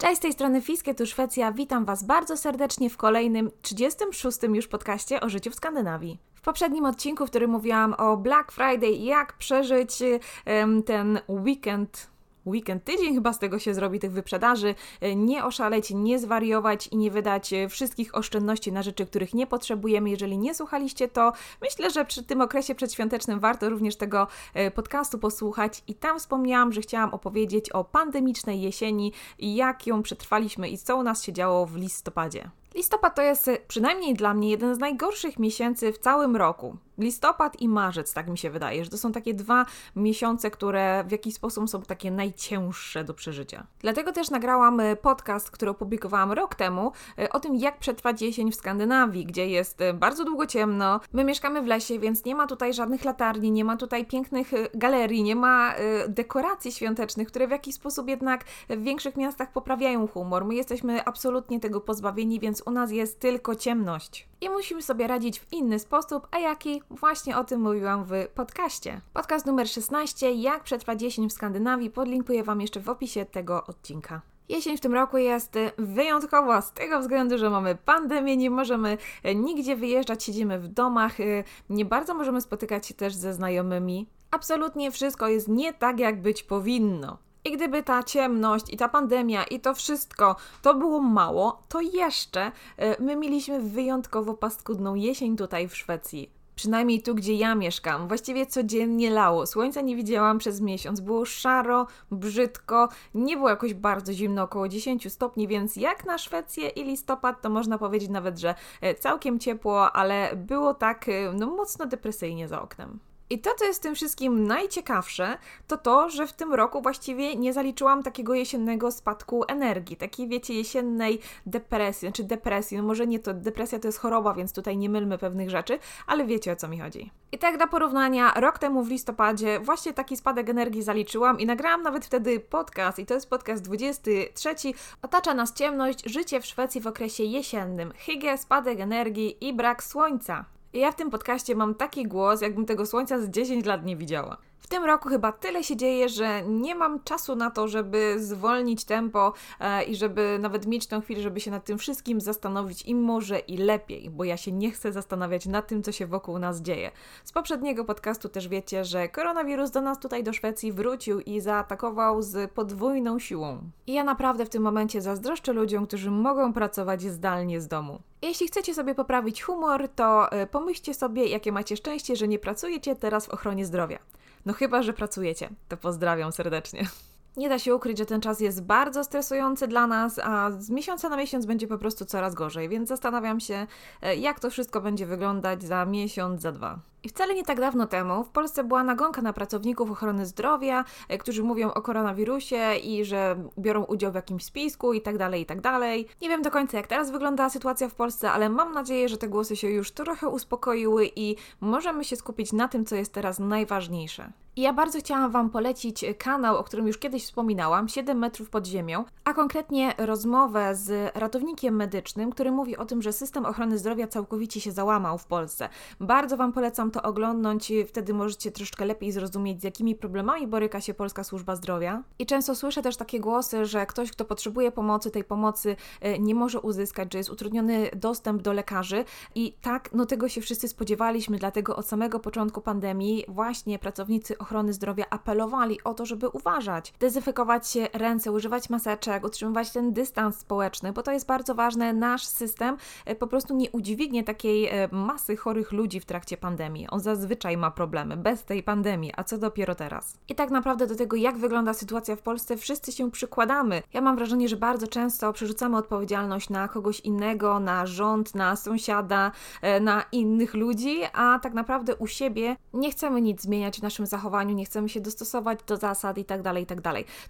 Cześć, z tej strony Fiskie, tu Szwecja. Witam Was bardzo serdecznie w kolejnym, 36. już podcaście o życiu w Skandynawii. W poprzednim odcinku, w którym mówiłam o Black Friday i jak przeżyć ten weekend weekend, tydzień chyba z tego się zrobi tych wyprzedaży, e, nie oszaleć, nie zwariować i nie wydać e, wszystkich oszczędności na rzeczy, których nie potrzebujemy. Jeżeli nie słuchaliście, to myślę, że przy tym okresie przedświątecznym warto również tego e, podcastu posłuchać i tam wspomniałam, że chciałam opowiedzieć o pandemicznej jesieni i jak ją przetrwaliśmy i co u nas się działo w listopadzie. Listopad to jest przynajmniej dla mnie jeden z najgorszych miesięcy w całym roku listopad i marzec, tak mi się wydaje, że to są takie dwa miesiące, które w jakiś sposób są takie najcięższe do przeżycia. Dlatego też nagrałam e, podcast, który opublikowałam rok temu e, o tym, jak przetrwać jesień w Skandynawii, gdzie jest e, bardzo długo ciemno. My mieszkamy w lesie, więc nie ma tutaj żadnych latarni, nie ma tutaj pięknych galerii, nie ma dekoracji świątecznych, które w jakiś sposób jednak w większych miastach poprawiają humor. My jesteśmy absolutnie tego pozbawieni, więc u nas jest tylko ciemność i musimy sobie radzić w inny sposób, a jaki? Właśnie o tym mówiłam w podcaście. Podcast numer 16, jak przetrwać jesień w Skandynawii, podlinkuję Wam jeszcze w opisie tego odcinka. Jesień w tym roku jest wyjątkowa z tego względu, że mamy pandemię, nie możemy nigdzie wyjeżdżać, siedzimy w domach, nie bardzo możemy spotykać się też ze znajomymi. Absolutnie wszystko jest nie tak, jak być powinno. I gdyby ta ciemność i ta pandemia i to wszystko to było mało, to jeszcze e, my mieliśmy wyjątkowo paskudną jesień tutaj w Szwecji. Przynajmniej tu, gdzie ja mieszkam. Właściwie codziennie lało. Słońca nie widziałam przez miesiąc. Było szaro, brzydko, nie było jakoś bardzo zimno, około 10 stopni, więc jak na Szwecję i listopad, to można powiedzieć nawet, że e, całkiem ciepło, ale było tak e, no, mocno depresyjnie za oknem. I to, co jest w tym wszystkim najciekawsze, to to, że w tym roku właściwie nie zaliczyłam takiego jesiennego spadku energii, takiej, wiecie, jesiennej depresji, znaczy depresji, no może nie to, depresja to jest choroba, więc tutaj nie mylmy pewnych rzeczy, ale wiecie o co mi chodzi. I tak dla porównania, rok temu w listopadzie właśnie taki spadek energii zaliczyłam i nagrałam nawet wtedy podcast, i to jest podcast 23, otacza nas ciemność, życie w Szwecji w okresie jesiennym, hygge, spadek energii i brak słońca. I ja w tym podcaście mam taki głos, jakbym tego słońca z 10 lat nie widziała. Tym roku chyba tyle się dzieje, że nie mam czasu na to, żeby zwolnić tempo e, i żeby nawet mieć tę chwilę, żeby się nad tym wszystkim zastanowić i może i lepiej, bo ja się nie chcę zastanawiać nad tym, co się wokół nas dzieje. Z poprzedniego podcastu też wiecie, że koronawirus do nas tutaj do Szwecji wrócił i zaatakował z podwójną siłą. I ja naprawdę w tym momencie zazdroszczę ludziom, którzy mogą pracować zdalnie z domu. Jeśli chcecie sobie poprawić humor, to e, pomyślcie sobie, jakie macie szczęście, że nie pracujecie teraz w ochronie zdrowia. No chyba, że pracujecie. To pozdrawiam serdecznie. Nie da się ukryć, że ten czas jest bardzo stresujący dla nas, a z miesiąca na miesiąc będzie po prostu coraz gorzej, więc zastanawiam się, e, jak to wszystko będzie wyglądać za miesiąc, za dwa. I wcale nie tak dawno temu w Polsce była nagonka na pracowników ochrony zdrowia, e, którzy mówią o koronawirusie i że biorą udział w jakimś spisku i tak dalej, i tak dalej. Nie wiem do końca jak teraz wygląda sytuacja w Polsce, ale mam nadzieję, że te głosy się już trochę uspokoiły i możemy się skupić na tym, co jest teraz najważniejsze. Ja bardzo chciałam Wam polecić kanał, o którym już kiedyś wspominałam, 7 metrów pod ziemią, a konkretnie rozmowę z ratownikiem medycznym, który mówi o tym, że system ochrony zdrowia całkowicie się załamał w Polsce. Bardzo Wam polecam to oglądnąć, wtedy możecie troszkę lepiej zrozumieć, z jakimi problemami boryka się Polska Służba Zdrowia. I często słyszę też takie głosy, że ktoś, kto potrzebuje pomocy, tej pomocy e, nie może uzyskać, że jest utrudniony dostęp do lekarzy. I tak, no tego się wszyscy spodziewaliśmy, dlatego od samego początku pandemii właśnie pracownicy ochrony zdrowia apelowali o to, żeby uważać, dezynfekować się ręce, używać maseczek, utrzymywać ten dystans społeczny, bo to jest bardzo ważne. Nasz system e, po prostu nie udźwignie takiej masy chorych ludzi w trakcie pandemii On zazwyczaj ma problemy, bez tej pandemii, a co dopiero teraz. I tak naprawdę do tego, jak wygląda sytuacja w Polsce, wszyscy się przykładamy. Ja mam wrażenie, że bardzo często przerzucamy odpowiedzialność na kogoś innego, na rząd, na sąsiada, e, na innych ludzi, a tak naprawdę u siebie nie chcemy nic zmieniać w naszym zachowaniu, nie chcemy się dostosować do zasad i tak dalej, i tak.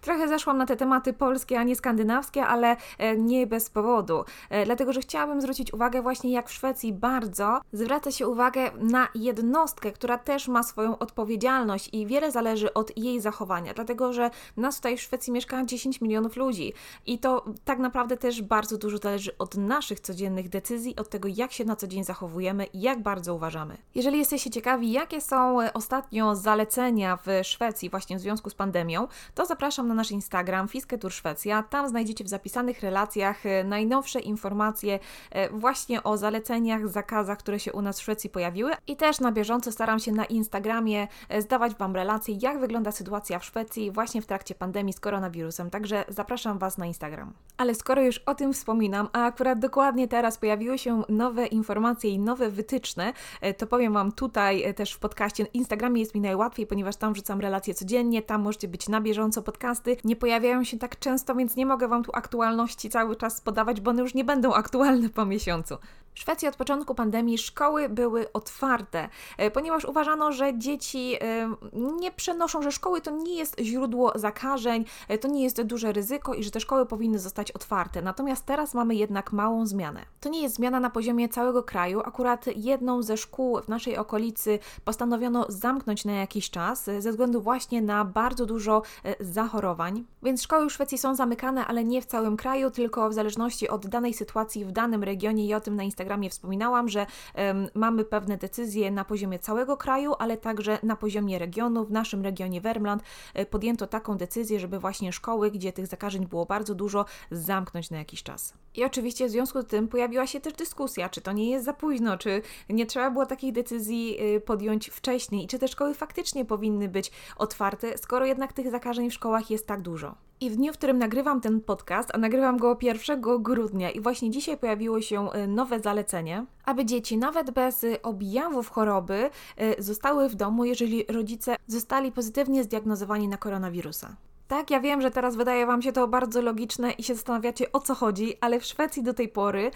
Trochę zeszłam na te tematy polskie, a nie skandynawskie, ale e, nie bez powodu. E, dlatego, że chciałabym zwrócić uwagę właśnie jak w Szwecji bardzo zwraca się uwagę na jedno jednostkę, która też ma swoją odpowiedzialność i wiele zależy od jej zachowania, dlatego że nas tutaj w Szwecji mieszka 10 milionów ludzi i to tak naprawdę też bardzo dużo zależy od naszych codziennych decyzji, od tego, jak się na co dzień zachowujemy i jak bardzo uważamy. Jeżeli jesteście ciekawi, jakie są e, ostatnio zalecenia w Szwecji właśnie w związku z pandemią, to zapraszam na nasz Instagram Fisketur Szwecja. Tam znajdziecie w zapisanych relacjach e, najnowsze informacje e, właśnie o zaleceniach, zakazach, które się u nas w Szwecji pojawiły i też na bieżąco staram się na Instagramie zdawać Wam relacje, jak wygląda sytuacja w Szwecji właśnie w trakcie pandemii z koronawirusem. Także zapraszam Was na Instagram. Ale skoro już o tym wspominam, a akurat dokładnie teraz pojawiły się nowe informacje i nowe wytyczne, to powiem Wam tutaj też w podcaście. Instagramie jest mi najłatwiej, ponieważ tam wrzucam relacje codziennie, tam możecie być na bieżąco podcasty. Nie pojawiają się tak często, więc nie mogę Wam tu aktualności cały czas podawać, bo one już nie będą aktualne po miesiącu. W Szwecji od początku pandemii szkoły były otwarte, e, ponieważ uważano, że dzieci e, nie przenoszą, że szkoły to nie jest źródło zakażeń, e, to nie jest duże ryzyko i że te szkoły powinny zostać otwarte. Natomiast teraz mamy jednak małą zmianę. To nie jest zmiana na poziomie całego kraju. Akurat jedną ze szkół w naszej okolicy postanowiono zamknąć na jakiś czas ze względu właśnie na bardzo dużo zachorowań. Więc szkoły w Szwecji są zamykane, ale nie w całym kraju, tylko w zależności od danej sytuacji w danym regionie i o tym na Instagramie Instagramie wspominałam, że um, mamy pewne decyzje na poziomie całego kraju, ale także na poziomie regionu. W naszym regionie Wermland e, podjęto taką decyzję, żeby właśnie szkoły, gdzie tych zakażeń było bardzo dużo, zamknąć na jakiś czas. I oczywiście w związku z tym pojawiła się też dyskusja, czy to nie jest za późno, czy nie trzeba było takiej decyzji e, podjąć wcześniej i czy te szkoły faktycznie powinny być otwarte, skoro jednak tych zakażeń w szkołach jest tak dużo. I w dniu, w którym nagrywam ten podcast, a nagrywam go 1 grudnia, i właśnie dzisiaj pojawiło się e, nowe zalecenie, aby dzieci nawet bez e, objawów choroby e, zostały w domu, jeżeli rodzice zostali pozytywnie zdiagnozowani na koronawirusa. Tak, ja wiem, że teraz wydaje Wam się to bardzo logiczne i się zastanawiacie o co chodzi, ale w Szwecji do tej pory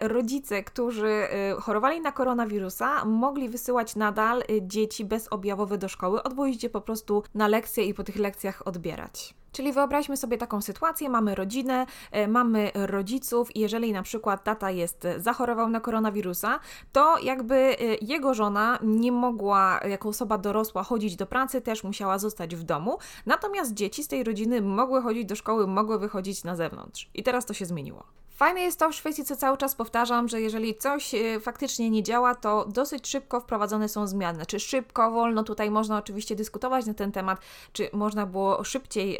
rodzice, którzy chorowali na koronawirusa, mogli wysyłać nadal dzieci bezobjawowe do szkoły, odwozić je po prostu na lekcje i po tych lekcjach odbierać. Czyli wyobraźmy sobie taką sytuację, mamy rodzinę, e, mamy rodziców i jeżeli na przykład tata jest e, zachorował na koronawirusa, to jakby e, jego żona nie mogła jako osoba dorosła chodzić do pracy, też musiała zostać w domu, natomiast dzieci z tej rodziny mogły chodzić do szkoły, mogły wychodzić na zewnątrz. I teraz to się zmieniło. Fajne jest to w Szwecji, co cały czas powtarzam, że jeżeli coś e, faktycznie nie działa, to dosyć szybko wprowadzone są zmiany. Czy szybko, wolno, tutaj można oczywiście dyskutować na ten temat, czy można było szybciej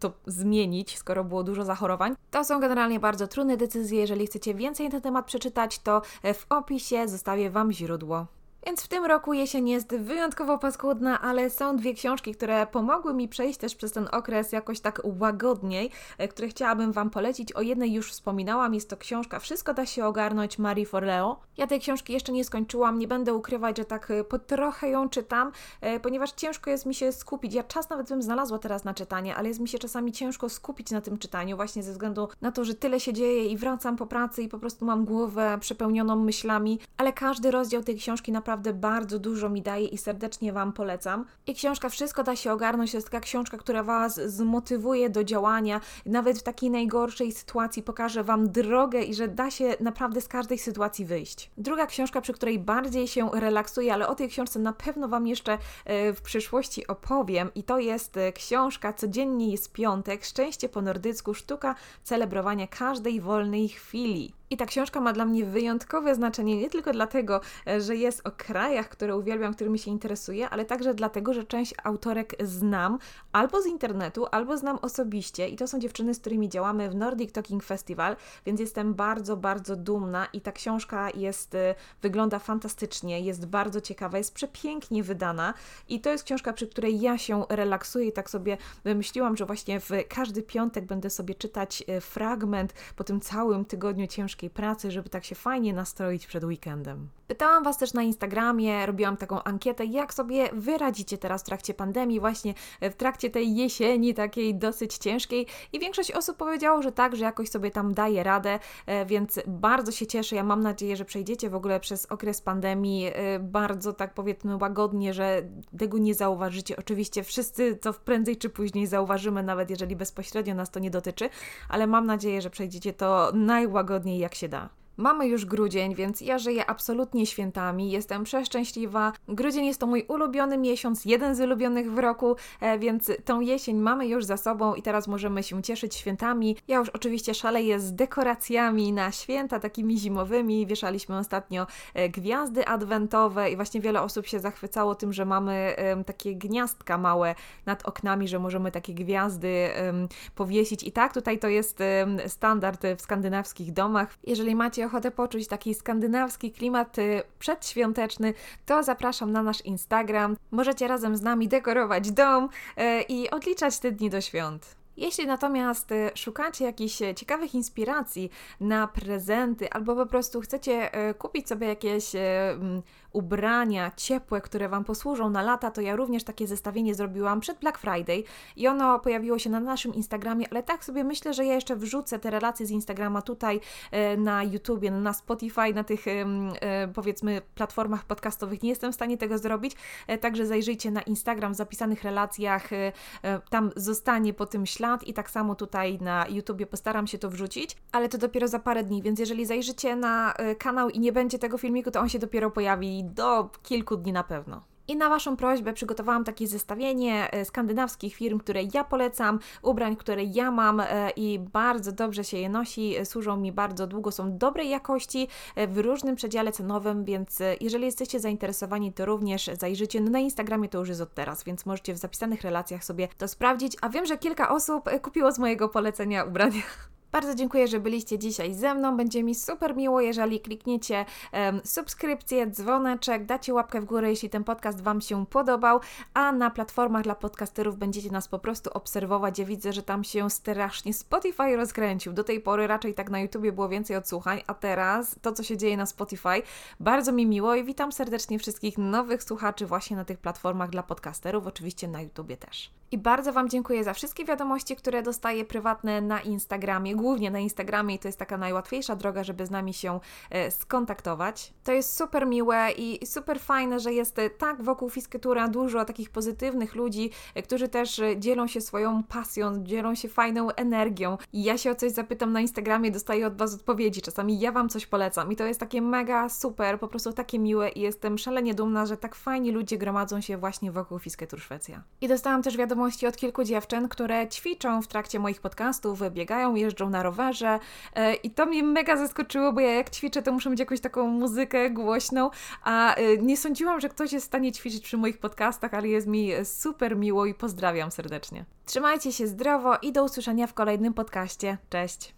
to zmienić, skoro było dużo zachorowań. To są generalnie bardzo trudne decyzje. Jeżeli chcecie więcej na ten temat przeczytać, to e, w opisie zostawię Wam źródło. Więc w tym roku jesień jest wyjątkowo paskudna, ale są dwie książki, które pomogły mi przejść też przez ten okres jakoś tak łagodniej, e, które chciałabym Wam polecić. O jednej już wspominałam, jest to książka Wszystko da się ogarnąć Marie Forleo. Ja tej książki jeszcze nie skończyłam, nie będę ukrywać, że tak e, po trochę ją czytam, e, ponieważ ciężko jest mi się skupić. Ja czas nawet bym znalazła teraz na czytanie, ale jest mi się czasami ciężko skupić na tym czytaniu, właśnie ze względu na to, że tyle się dzieje i wracam po pracy i po prostu mam głowę przepełnioną myślami, ale każdy rozdział tej książki naprawdę naprawdę bardzo dużo mi daje i serdecznie Wam polecam. I książka Wszystko da się ogarnąć jest taka książka, która Was zmotywuje do działania, nawet w takiej najgorszej sytuacji pokaże Wam drogę i że da się naprawdę z każdej sytuacji wyjść. Druga książka, przy której bardziej się relaksuję, ale o tej książce na pewno Wam jeszcze e, w przyszłości opowiem i to jest e, książka Codziennie jest piątek, Szczęście po nordycku, sztuka celebrowania każdej wolnej chwili. I ta książka ma dla mnie wyjątkowe znaczenie nie tylko dlatego, e, że jest o krajach, które uwielbiam, którymi się interesuję, ale także dlatego, że część autorek znam albo z internetu, albo znam osobiście. I to są dziewczyny, z którymi działamy w Nordic Talking Festival, więc jestem bardzo, bardzo dumna i ta książka jest, e, wygląda fantastycznie, jest bardzo ciekawa, jest przepięknie wydana. I to jest książka, przy której ja się relaksuję i tak sobie wymyśliłam, że właśnie w każdy piątek będę sobie czytać e, fragment po tym całym tygodniu ciężkim ciężkiej pracy, żeby tak się fajnie nastroić przed weekendem. Pytałam Was też na Instagramie, robiłam taką ankietę, jak sobie wy radzicie teraz w trakcie pandemii, właśnie w trakcie tej jesieni takiej dosyć ciężkiej i większość osób powiedziało, że tak, że jakoś sobie tam daje radę, e, więc bardzo się cieszę. Ja mam nadzieję, że przejdziecie w ogóle przez okres pandemii e, bardzo tak powiedzmy łagodnie, że tego nie zauważycie. Oczywiście wszyscy to prędzej czy później zauważymy, nawet jeżeli bezpośrednio nas to nie dotyczy, ale mam nadzieję, że przejdziecie to najłagodniej jak się da. Mamy już grudzień, więc ja żyję absolutnie świętami. Jestem przeszczęśliwa. Grudzień jest to mój ulubiony miesiąc, jeden z ulubionych w roku, e, więc tą jesień mamy już za sobą i teraz możemy się cieszyć świętami. Ja już oczywiście szaleję z dekoracjami na święta, takimi zimowymi. Wieszaliśmy ostatnio e, gwiazdy adwentowe i właśnie wiele osób się zachwycało tym, że mamy takie gniazdka małe nad oknami, że możemy takie gwiazdy powiesić. I tak, tutaj to jest standard w skandynawskich domach. Jeżeli macie ochotę poczuć taki skandynawski klimat y, przedświąteczny, to zapraszam na nasz Instagram. Możecie razem z nami dekorować dom y, i odliczać te dni do świąt. Jeśli natomiast y, szukacie jakichś ciekawych inspiracji na prezenty, albo po prostu chcecie kupić sobie jakieś ubrania ciepłe, które Wam posłużą na lata, to ja również takie zestawienie zrobiłam przed Black Friday i ono pojawiło się na naszym Instagramie, ale tak sobie myślę, że ja jeszcze wrzucę te relacje z Instagrama tutaj e, na YouTubie, na Spotify, na tych e, powiedzmy platformach podcastowych. Nie jestem w stanie tego zrobić, e, także zajrzyjcie na Instagram w zapisanych relacjach, tam zostanie po tym ślad i tak samo tutaj na YouTubie postaram się to wrzucić, ale to dopiero za parę dni, więc jeżeli zajrzycie na kanał i nie będzie tego filmiku, to on się dopiero pojawi do kilku dni na pewno. I na Waszą prośbę przygotowałam takie zestawienie e, skandynawskich firm, które ja polecam, ubrań, które ja mam e, i bardzo dobrze się je nosi, e, służą mi bardzo długo, są dobrej jakości w różnym przedziale cenowym, więc jeżeli jesteście zainteresowani, to również zajrzycie. No na Instagramie to już jest od teraz, więc możecie w zapisanych relacjach sobie to sprawdzić. A wiem, że kilka osób kupiło z mojego polecenia ubrania. Bardzo dziękuję, że byliście dzisiaj ze mną. Będzie mi super miło, jeżeli klikniecie um, subskrypcję, dzwoneczek, dacie łapkę w górę, jeśli ten podcast Wam się podobał, a na platformach dla podcasterów będziecie nas po prostu obserwować. Ja widzę, że tam się strasznie Spotify rozkręcił. Do tej pory raczej tak na YouTubie było więcej odsłuchań, a teraz to, co się dzieje na Spotify, bardzo mi miło i witam serdecznie wszystkich nowych słuchaczy właśnie na tych platformach dla podcasterów, oczywiście na YouTubie też. I bardzo Wam dziękuję za wszystkie wiadomości, które dostaję prywatne na Instagramie, głównie na Instagramie i to jest taka najłatwiejsza droga, żeby z nami się e, skontaktować. To jest super miłe i super fajne, że jest e, tak wokół Fisketura dużo takich pozytywnych ludzi, e, którzy też dzielą się swoją pasją, dzielą się fajną energią. I ja się o coś zapytam na Instagramie, dostaję od Was odpowiedzi, czasami ja Wam coś polecam i to jest takie mega super, po prostu takie miłe i jestem szalenie dumna, że tak fajni ludzie gromadzą się właśnie wokół Fisketur Szwecja. I dostałam też wiadomość wiadomości od kilku dziewczyn, które ćwiczą w trakcie moich podcastów, biegają, jeżdżą na rowerze e, i to mnie mega zaskoczyło, bo ja jak ćwiczę, to muszę mieć jakąś taką muzykę głośną, a e, nie sądziłam, że ktoś jest w stanie ćwiczyć przy moich podcastach, ale jest mi super miło i pozdrawiam serdecznie. Trzymajcie się zdrowo i do usłyszenia w kolejnym podcaście. Cześć!